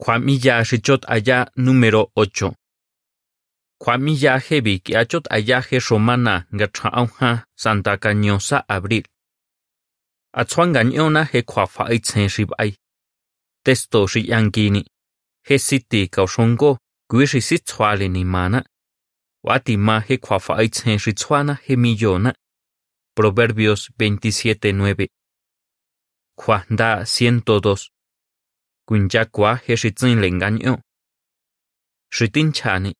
Kwamilla Richot allá número 8. Kwamilla hebi que allá he romana ngatrauha Santa Cañosa abril. Atsuan gañona he kwafa itzen ribai. Testo ri yankini. He siti kaushongo guishi sitswali ni mana. Wati ma he kwafa itzen ritswana he millona. Proverbios 27.9. Kwanda 102. Kunjakwa he shitzin lengaño. Shitin chani.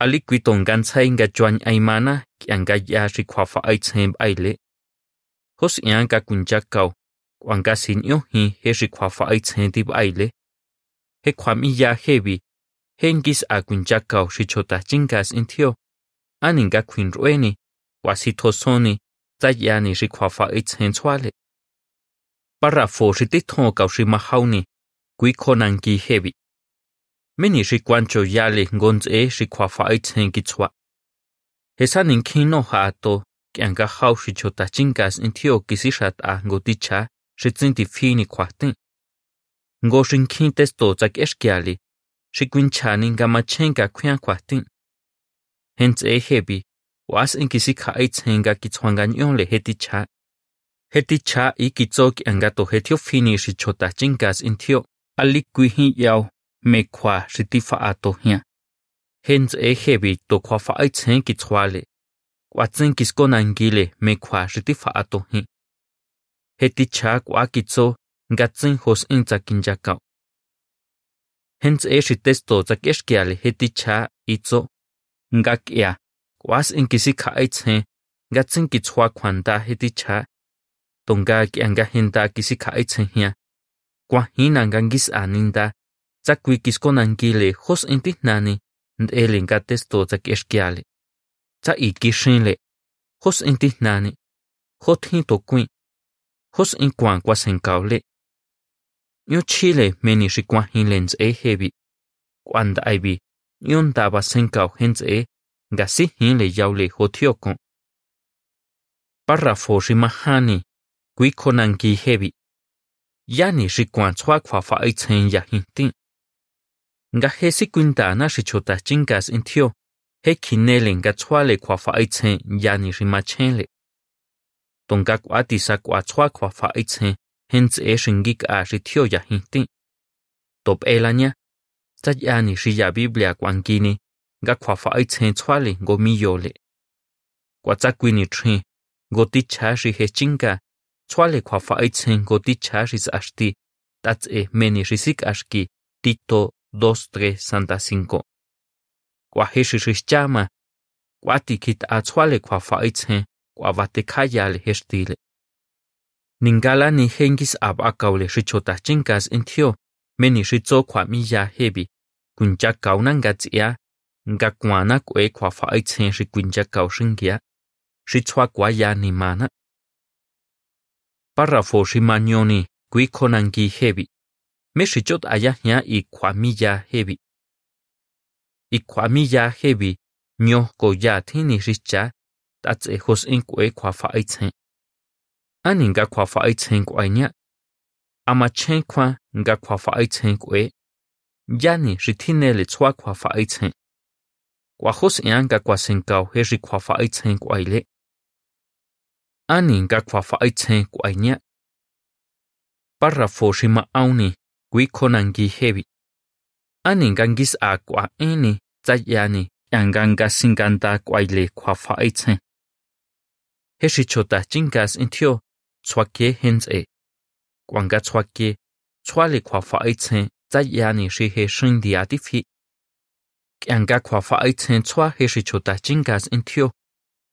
Ali kwiton gansai nga chuan aimana kianga ya ri kwafa itzen baile. Hos ianka kunjakau. Kwanga sinyo hi he ri kwafa itzen dib aile. He kwami ya hebi. Hengis a kunjakau shichota chingas intio. Aninga kwin rueni. Wasitosoni. Zayani ri kwafa itzen swale. Parrafo shitithon kau გვიქონანგი-ჰევი მენი xicuancho yali nkontse'e xikuafa'itsenkitsjua, jesani nkjinoja to kiankajau xichotachinkas intjío kisixat'a nko ticha xitsin tifini kjuajtén, nko xinkjín testo tsak'exkiali xikuinchjani nkamachenka kjuian kjuajtén, jentse'e jevi oas'en kisikja'itsjenka kitsjuankañ'ónle je tichja, je tichja ikitso ki'anka to je tjiofini xicjotachinkas intjío chingas hi yao, me kwa riti fa ato hia. Hens e hebi to kwa fa ai chen ki tswale. Kwa tsen kis ko nangile me kwa riti fa ato hi. Heti cha kwa ki tso, nga tsen hos in tsa kinjakao. Hens e shi testo tsa keshkiale heti cha itso. Nga kia. Kwas in kisi ka ai chen. Nga tsen ki tswa kwanda heti cha. Tonga ki anga henda kisi ka ai chen hia. Kwa hina ngangis aninda tsa kui kisko nangile hos inti nani ndele nga testo tsa keshkiale. Tsa iki shinle. Hos inti nani. Hot hin to kuin. Hos in kwan kwa senkaule. Nyo chile meni shi kwa hin lens e hebi. Kwanda aibi. Nyo ndaba senkau hens e. Nga si hin yaule hotiokon. Parrafo shi mahani. Kui hebi. Yani shi kwan tswa kwa fa ai chen ya hintin. Nga he si kwinta na shi chota chingas in tio. He kinele nga tswa le kwa fa ai chen yani shi ma chen le. Tonga kwa ti sa kwa tswa kwa fa ai chen hens e shingik a shi tio ya hintin. Top elanya. Sta yani shi ya Biblia kwangini. Nga kwa fa ai chen tswa le ცვალექვა აიცენგო დიჩაშის აშდი ტაცე მენი რისიკაშკი დიტო დოსტრე სანტასინკო კვაჰეშიშიშჭამა კვატიკით აცვალექვა აიცენ კვავატეკაიალ ჰეშტილე ნინგალანი ჰენგის აბაკავლე შიჩოტაჩინკას ინთიო მენი შიწოქვა მიჯაჰები გუნჯაკავნანგაცია ngakuana kwe kwafa aitsen shi kwinja kaushingia shi chwa kwa ya nimana Párrafo rimañoni Kui Konangi Hebi. Meshichot ayahya y Kwamiya Hebi. Y Kwamiya Hebi, Nyo Koya Tini Richa, Tats hos in Kwe Kwafa Aitzen. Aninga Kwafa Aitzen Kwanya. Amachen Kwa Nga Kwafa Aitzen Kwe. Yani ritine le Tswa Kwafa Aitzen. Kwajos Yanga Kwasenkau Heri Kwafa Aitzen Kwaile ani nga kwa fa ai chen kwa nya. Parrafo shima auni kui konangi hebi ani nga ngis a kwa eni tsa yani yanga nga singanta kwa ile kwa fa ai chen. Heshi chota chingas intio tswake hens e. Kwa nga tswake, tswale kwa fa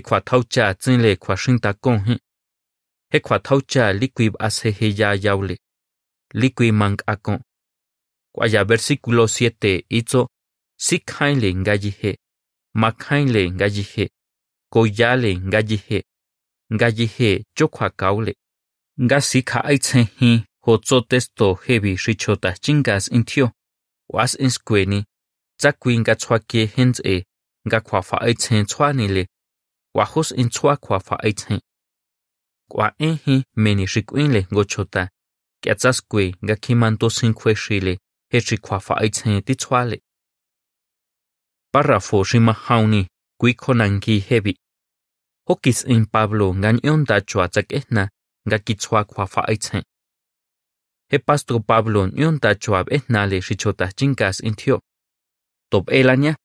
kwa chwacha. I kitso, he kwa taucha zehtani, kwa tinle kwanda. Si kaile nga yihe, ma kaile nga yihe, koyale nga yihe, nga yihe yo kwa kaule. Primera a los Corintios 13:4, itso, he kwa taucha zehtani, kwa tinle kwanda. he taucha tsinle kwa shinta konhi. He he ya yaule. Liqui mang akon. Kwaya versículo 7 hizo sikhaile ngayihe, makhaile ngayihe, koyale ngayihe, ngayihe chokwa kaule. Nga sikha aitsehi hotso testo hebi shichota chingas intio, was inskweni, zakwi nga tswake henze, nga kwafa aitsen tswanile, wahos in kwa fa aitsen. Kwa ehi meni shikwinle tsas kwe nga kimanto sin kwe shile, hechi kwafa aitsen titswale. Párrafo kwi kuikonanki hebi. Hokis in Pablo ngan yonta chua tsak tsakehna, nga kwa fa aitsen. He pastor Pablo yonta chua ehna ehnale shichota chinkas intio. Top elanya,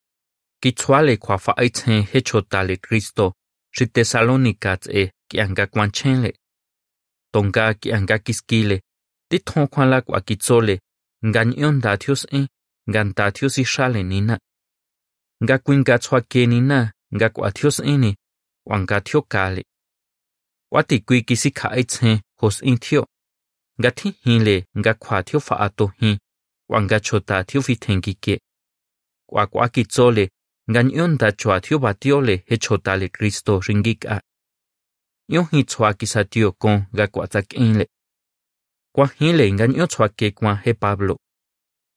ki tsua le kwa fa aitsen he chota le Kristo, shi Tesalonika tse eh, kianga kwanchenle. Tonga kianga kiskile, ti thon kwala kwa kitsole, ngan yonta thios e, ngan ta thios ishale nina. Nga kwinga tswa kenina, nga kwa thios eh, eni, wanga thio kale. Wati kui kisi ka aitsen hos in thio. Nga thi hile nga kwa thio fa ato hi, wanga chota thio fi tenki ke. Kwa kwa kitsole, nga nyonda chwa thio batiole he chota le Kristo ringika. Yo hi chwa kisa tio kon nga kwa tsak inle. Kwa hile nga nyo chwa ke kwa he Pablo.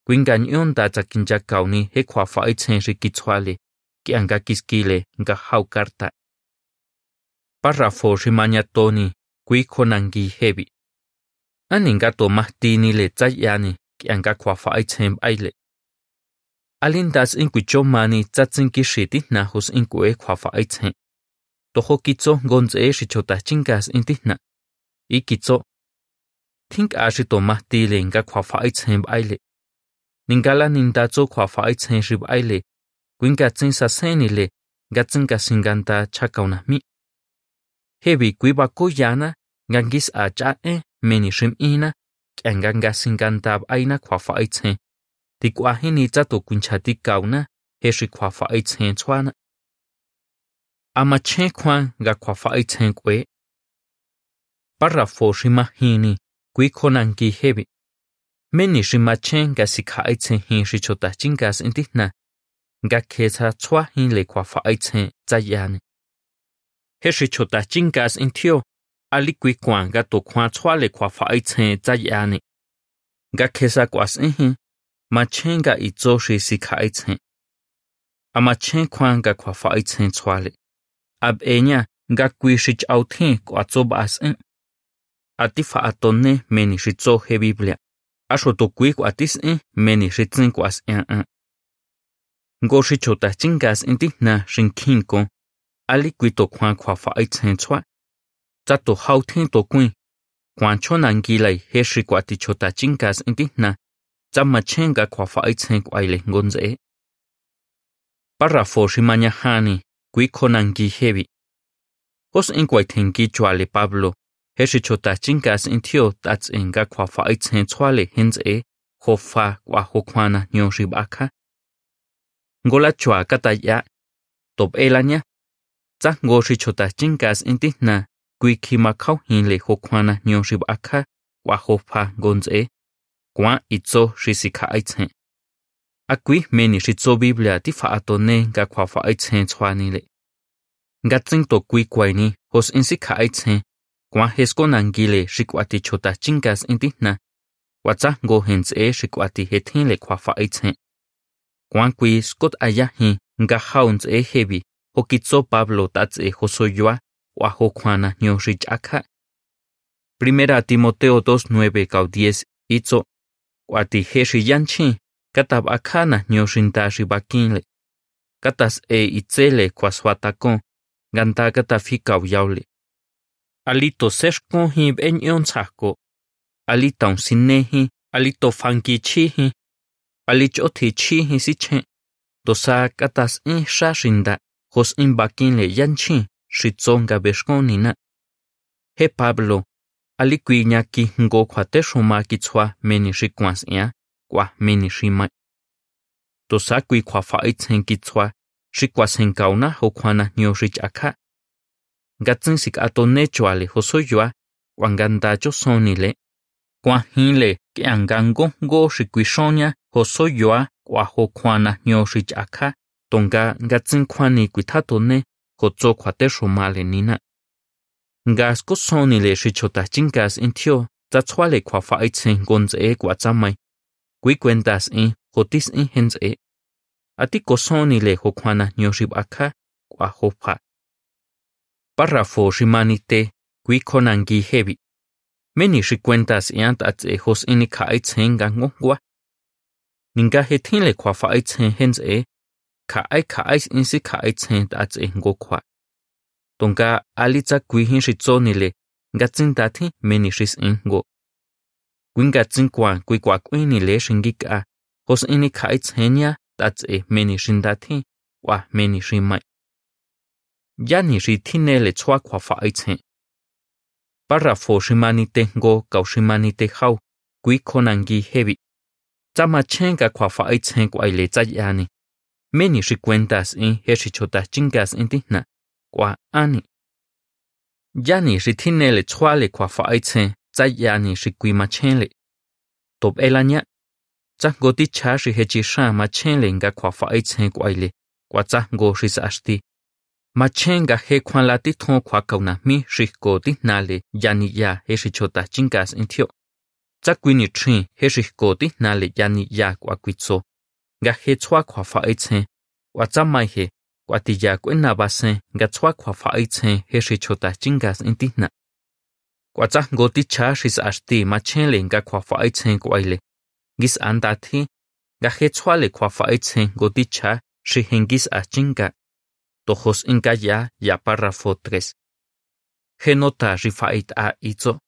Kwinga nyonda tsakinja kauni he kwa fa aitsen rikitswale, ki anga kiskile nga hau karta. Párrafo rimanyatoni kuikonangi hebi. Aninga to mahtini le tsayani ki anga kwafa aitsen baile. Alindas inkuichomani tsatsin kishiti nahus inkue kwafa aitsen. Toho kitso gonze shichota chingas intihna. Ikitso. Think ashi to mahtile nga kwafa aitsen baile. Ningala nindatso kwafa aitsen rib aile. Kwinga tsin sasenile gatsinga singanta chakauna mi. hebi kuiba koyana ngangis a cha e meni shim ina kyanga nga singantab aina khwafa aitse ti kwa hini cha to kunchati kauna he shi khwafa aitse chwana ama che khwan nga khwafa chen kwe parrafo shima hini kui khonangi hebi meni shima che nga sikha aitse hi shi chota chingas intihna nga khetha chwa hin le khwafa aitse chayani he shi chota chingas intio, ali kui kwan ga to khwa chwa le khwa fa ai chen cha yani ga khesa sa ehi ma hình i zo shi sikha ai chen. Ama chen khwan ga khwa fa ai chen chwa le. Ab enya ga kui shi chau the kwa zo bas en. Ati fa atone meni shi zo he biblia. A sho to kui kwa tis en meni shi tsin kwas en en. Ngo shi chota chingas inti na shin kin ko. Ali kui to kwan kwa fa ai chen chwa za to hau thiên to kui quan cho nan gi lai he shi kwa ti chota chingas inti na. Chăm mà chen gà khóa phải chen quay lệ ngôn dễ. Párrafo nhà maña hani, quý con ăn ghi heavy. Hos in quay thành ghi chua lệ Pablo, hệ sĩ cho ta chinh gà xin thiêu tạc cả gà khóa phải chen chua lì hình dễ, khô pha quả hô khoana nhông si bạc khá. Ngô la chua gà ta dạ, tộp ê la nhá. Chắc ngô sĩ cho ta chinh gà xin tích na, quý khi mà khóc hình khô hô khoana nhông si bạc khá, quả khô pha ngôn dễ kui meni shi zo biblia ti fa ato ne ga khwa fa ai chen chwani le. Nga tsing to kui kwai ni, hos in sikha ai chen kwa nangile shi kwa chota chingas inti na wa ngo hen ze shi hetin le khwa fa ai chen kwa kui skot ayahi nga haunz e hebi hokitso Pablo tats e hosoyoa wa hokwana nyo richaka. Primera Timoteo 2:9 kau 10 itso uatijexi yanchin catap acjana nioxintaxi paquinli catas e itzele cuasuatacon ganta cataf icau yauli alito sexconjin b'eñ'ion tsajko alitaun sinejin alitofankichijin alich'otichijin sichen tosa catas in xaxinta jos in paquinli yanchin xitsonka bexkonina je pablo alikwi nyaki ngo kwate shuma kitswa meni shikwans ya, kwa meni shima. Dosa kwi kwa fa itzen kitswa, shikwas henkauna ho kwana nyo shichaka. Gatsin sik ato nechoale hosoyoa, wanganda jo sonile. Qua hin le ke angango go shi kwishonya ho so yoa kwa ho kwana nyo shi chaka tonga nga tsin kwani kwithato ne ho tso kwate shumale nina. Nga ko soni le shi chota chingas in tio ta chwale kwa fa aitsen gonze e kwa tsamai. kui kwentas in hotis in hens e. Ati ko soni le ho kwana nyo shi baka kwa ho pa. Párrafo shimanite kui konangi hebi. Meni shi cuentas iant at e hos ini kha ka aitsen kwa Ninga he tinle kwa fa aitsen hens e. Ka ai ka in si ka aitsen at e ngo kwa. Tonka alitza kwi hin shi tsonile nga tsintati meni shis ingo. Kwinga tsinkwa kwi kwa kwini le shingika hos ini ka aitsenya at e meni shindati wa meni shimai. Yani shi tinele tswa kwa fa aitsen. Párrafo shimanite ngo kau shimanite hau kui konangi hebi. Tsama chenga kwa fa aitsen kwa ile tsayani. Meni shi cuentas in he shi chota chingas intina kwa ani. Yani shi tinele tswale kwa fa aitsen tsayani shi kui machenle. Top elanya. Tsango ti cha shi he chi sha machenle nga kwa fa aitsen kwa ile kwa tsango shi sa ashti. Machenga he kwan la ti thon kwa kauna mi shiko ti nale yani ya he shi chota chingas intio. Tsa kwini trin, he shiko ti nale yani ya kwa kwitso. Nga he tswa kwa fa aitsen. Kwa tsa mai he kwa ti ya kwen na basen nga tswa kwa fa aitsen he shi chota chingas intina. Kwa tsa ngo ti cha shis ashti machenle nga kwa fa aitsen kwa ile. Gis anda thi nga he tswa le kwa fa aitsen ngo ti cha shi hengis a chinga. Tojos inka ya ya párrafo 3. Genota rifait a itzo.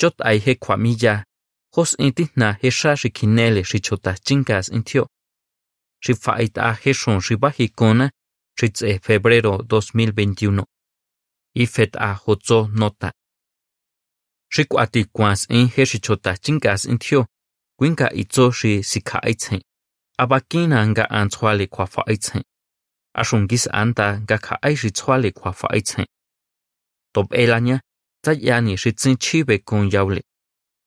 Chot ai he kwamilla. Hos intina he sha shikinele shichota chingas intio. Rifait a he shon ribajikona. Ritze febrero 2021. Ifet a hotzo nota. Rikwati kwas en he shichota chingas intio. Kwinka itzo shi sika aitzen. Abakina nga an antswale kwa fa aitzen. ashungis anta nga ka aishi shi kwa fa aitzen. top elanya ta yani shi tsin chibe kon yaule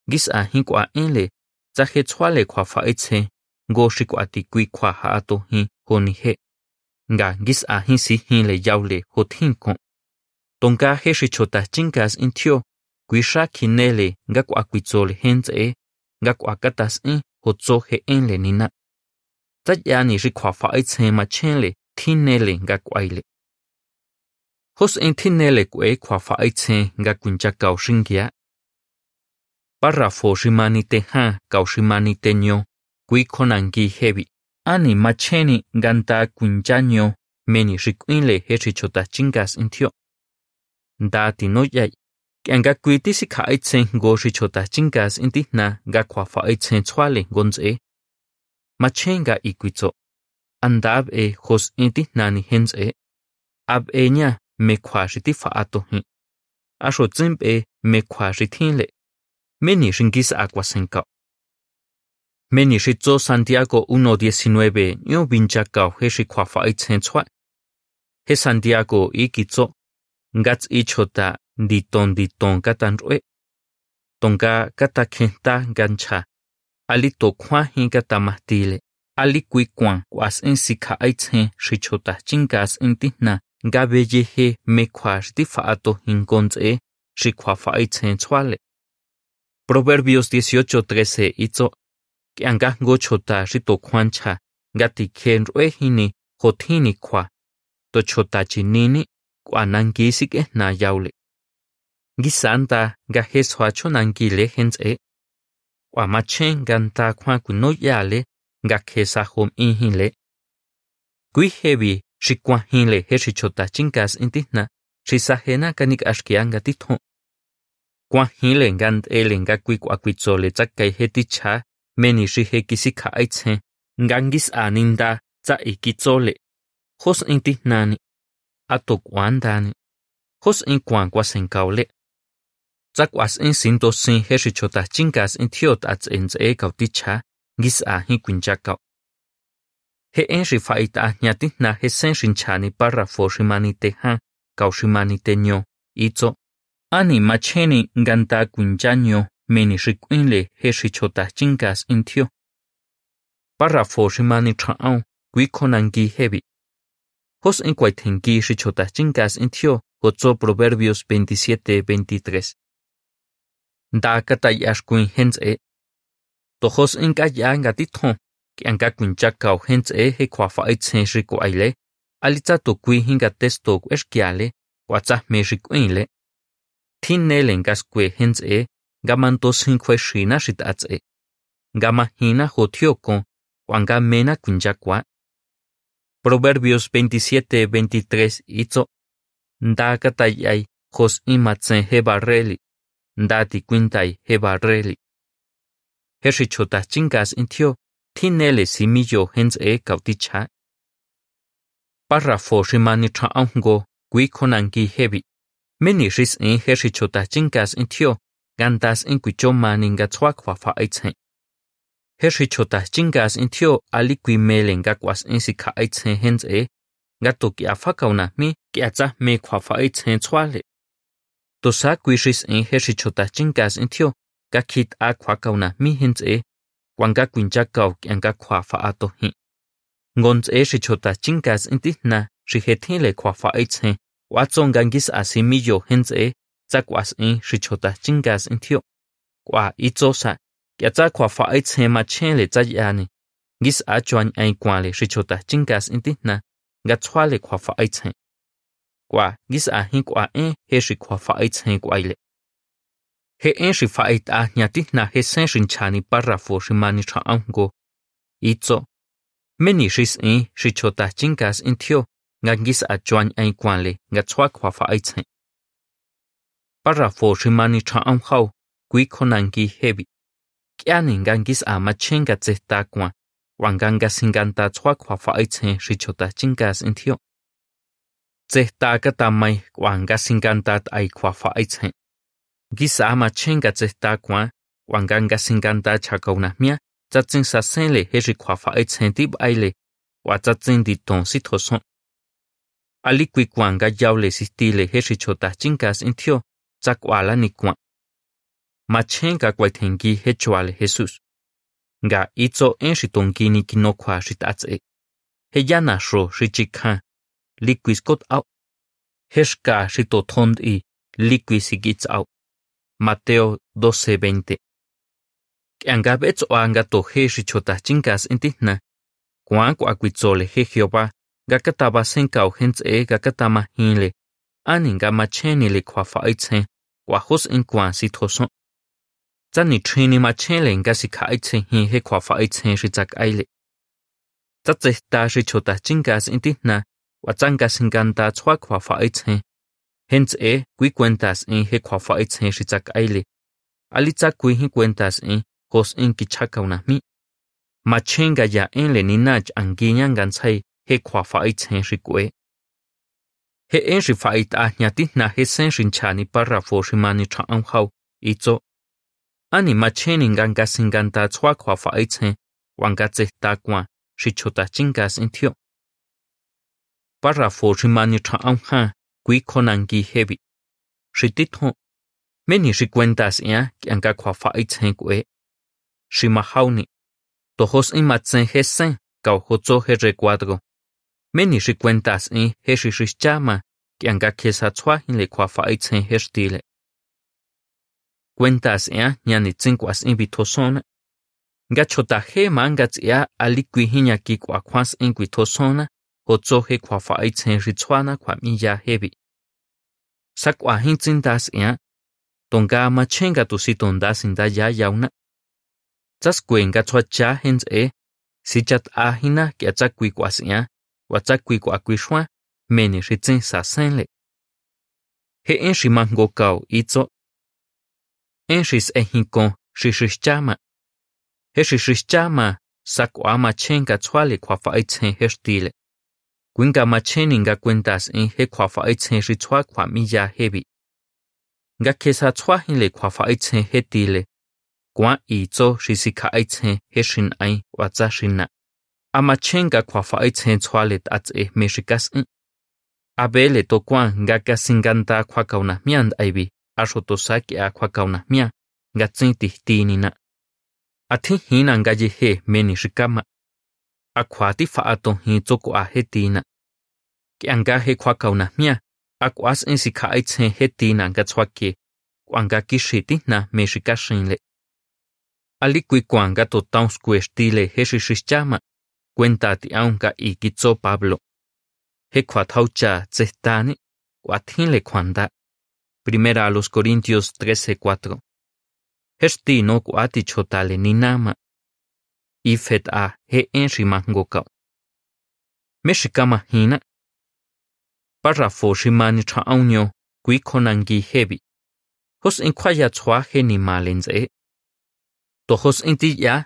gis a hin kwa enle ta he chwale kwa fa aitzen. go shi kwa kwi kwa haato hin honi he nga gis a hin si hin le yaule ho thin kon tonga he shi chota chingas in thio kwi sha kinele nga kwa kwi chol hen e. Nga kwa katas in ho cho he en enle nina ta yani shi kwa fa ai chen ma chen le thinele nga kwa kwaile. Hos en thinele kwe kwa fa aitse nga kuncha parrafo shimani te ha kao shimani te nyo, kui konangi hebi. Ani macheni ganta kuncha meni rikuinle hechi chota chingas intio. Dati no yai. Kianga kuiti si ka aitse go shi chota chingas inti na nga kwa fa aitse chwale gonze. Machenga ikuitso. andab e hos inti nani hens. Ab e nya me kwashi ti fa ato hi. Asho zimp me kwashi tin le. Meni shingis agua senka. Meni shizo Santiago 1.19 nyo bincha kao he shi kwa fa itzen chwa. He Santiago ikizo. Ngats ichota diton diton katan rue. Tonga kata kenta gancha. Alito kwa hi kata mahtile. ali kui kwan kwas en sika aitsen shichota chingas intihna nga beye he, me kwash di faato hinkonze shi kwa fa aitsen chwale. Proverbios 18:13 itzo que anga chota rito kwancha, ngati tikhen rue hini hothini kwa to chota chinini kwa nangisi na yaule. Gisanta nga heswa chonangile hense kwa machen ganta kwa kuno yale, nga khesa hom in le kui hebi shikwa hin le he shichota chinkas intihna shisahena kanik ashkianga titho kwa hin ngant ele nga kui kwa kui tsakai he ticha meni shi he kisi kha aitse ngangis aninda tsa ikitzole hos intihnani ato kwandani hos in kwan kwa senkaule tsakwas in sinto sin he shichota chinkas intiot ats enze kauticha ngis a hi kunchakao. He en shi faita nyati na he sen shinchani párrafo shimanite ha kau shimanite nyo itzo. Ani macheni nganta kunchanyo meni rikwinle he richota chingas intio. Párrafo rimani cha'on gui konangi hebi. Hos en kwaitengi richota chingas intio gozo Proverbios 27-23. Da katay ashkuin hens e. Tojos en kaya ngatithon, ki ang kakwin chakaw hens e he kwafa itsen riko aile, alitza to kui hinga testo eshkiale, watsa me rikwinle. Tin nelen gaskwe hens gamantosinkjuexina xitatsi, gamajina jotioco uan gamena quinchacua. Proverbios 27, 23 itzo, ndakatayay jos imatsen jebarreli, ndati quintai jebarreli. Hexichotachinkas intio, tinele simillo hens e cauticha. Párrafo ximanichaongo, cuiconanqui hebi. Meni xis en hexichotachinkas intio, gantas in kuichomani ngatswak wafa aitzen. Herri chota chingas intio, melen mele ngakwas in sika aitzen hens e, gato ki afakauna mi ki atza me kwafa aitzen tswale. to sa quishis en heshi chota chinkas en tio e, ga kit a kwa kauna mi hins e wanga kwinja kau kyanga kwa fa ato hi ngons e shi chota chinkas en ti na shi hetin le kwa fa itse wa tsong gangis asimi yo a chuan na he shi na chani parrafo shi mani cha ang itzo meni shis en shi chota chinkas in thio nga gis a chuan ai kwa le nga chwa kwa fa ai ma chen ga tse ta kwa wanganga singanta chwa kwa fa ai chen shi chota chinkas in thio Tsehtaaka tamay kwanga sinkantat ay kwafa aitzen. Gisa ama chenga tsehtakwa kwanganga sinkantat chakaunahmia tsatsin sasenle heshi kwafa aitzen tib aile, wa tsatsin diton sithoson. Alikwi kwanga yaule sistile heshi chota chinkas intio tsakwala ni kwa. Machenga kwaitengi hechuale Jesus. Ga itzo en shitongini kinokwa shitatse. Heyana shro shichikhan liquis got au. Heshka shito thond i liquis igits au. Mateo 12:20. Kianga betz o anga to he shichota chingas intihna. Kuan kwa kwitsole he Jehová gakataba senkau hens e gakatama hinle. aninga machenile kwa faitse kwa hos in kwa si troso. Tsani trini machele nga si kaitse hi he kwa faitse shi tsak aile. Tsatse ta shi chota chingas intihna wa tsangas inganta tswa kwa faitse hens e kui cuentas in he kwa faitse shi tsak aile. Alitsa kui hi cuentas in hos in kichaka unahmi machenga ya en leninach angiñan gantsai he kwa faitse shi kue He en shi fa ait ahnyati na he sen shinchani para fo shimani cha ang hau itzo. Ani macheni nganga singanta tswa kwa fa aitse wanga tse takwa shichota chingas in tio. Párrafo rimani cha aunja kui konangi hebi. Shitito. Meni shi cuentas ya que anga kwa fa itzen kwe. Shimahauni. Tojos imatzen hesen kau hozo he recuadro. Meni shi cuentas in he shi shishchama que anga kesa tswa in le kwa fa itzen he. Cuentas ea nyani tsinkwas in bitosona. Gachota he mangats ya alikwi hinya ki kwa kwans in kuitosona hozo he kwa fa itzen ritswana kwa miya hebi. Sakwa hintzin das ya, tonga machenga tu si tonda sinda ya yauna. Tsas kwenga tswa cha hens e, si chat ahina ki atsa kwi kwa siya, wa tsa kwi kwa kwi shwa, meni ritzin sa senle. He en shi mango kau itzo. En shis e hinkon shi shishchama. He shi shishchama sakwa machenga tswale kwa fa itzen hestile. Kwinga macheni nga kwentas en he kwa fa itsen shi tswa kwa miya hebi. Nga kesa tswa hin le kwa fa itzen he tile. Kwa izo risika itzen he shin ai watsa shina amachenga kwa fa itzen tswa le e meshikas en. Abele to kwa nga kasinganta kwa kauna miand aibi. Asho saki a kwa kauna mia. nga tsin ti tinina. A hina nga he meni shikama. A kwa ti fa hi tsoko a he tina. Ki anga he kwa kauna mia, a kwa as si ka ai tsen he tina nga tswa ke, kwa nga ki na me shika shinle. Ali kui kwa cuenta ti aunka i kitso Pablo. He kwa taucha tsehtani, kwa tinle kwanda. Primera a los Corintios 13:4. Hesti no kuati chotale ni nama. Ifet a he enshi mangoka. Meshikama hina. Parrafo shimani cha aunyo kui konangi hebi. Hos in kwaya tswa he ni malenze. To hos inti ya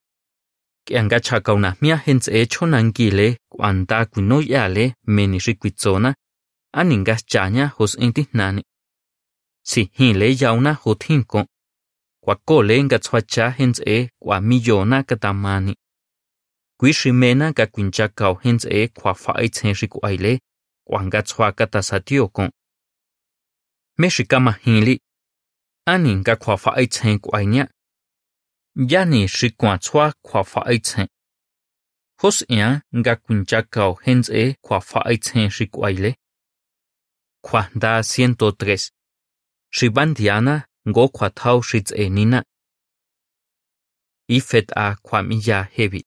Kianga cha kauna mia hens e chonangile kwa nda kuno yale meni shi kwitsona, aninga chanya hos inti nani. si hin le yauna ho thinko kwa ko le nga chwacha hens e kwa millona katamani tamani. Kwi shimena ka kwincha ka hens e kwa fa ai chen shi kwa ile kwa nga chwa ka satio ko me shi kama hinli aninga kwa fa ai chen kwa nya yani xikua tsua kua whaaitzen. Hos ea nga kunchakao hens e kua whaaitzen xikuaile. Kua da 103. Shibandiana ngo kua tau shits e nina. Ifet a kua mija hevi.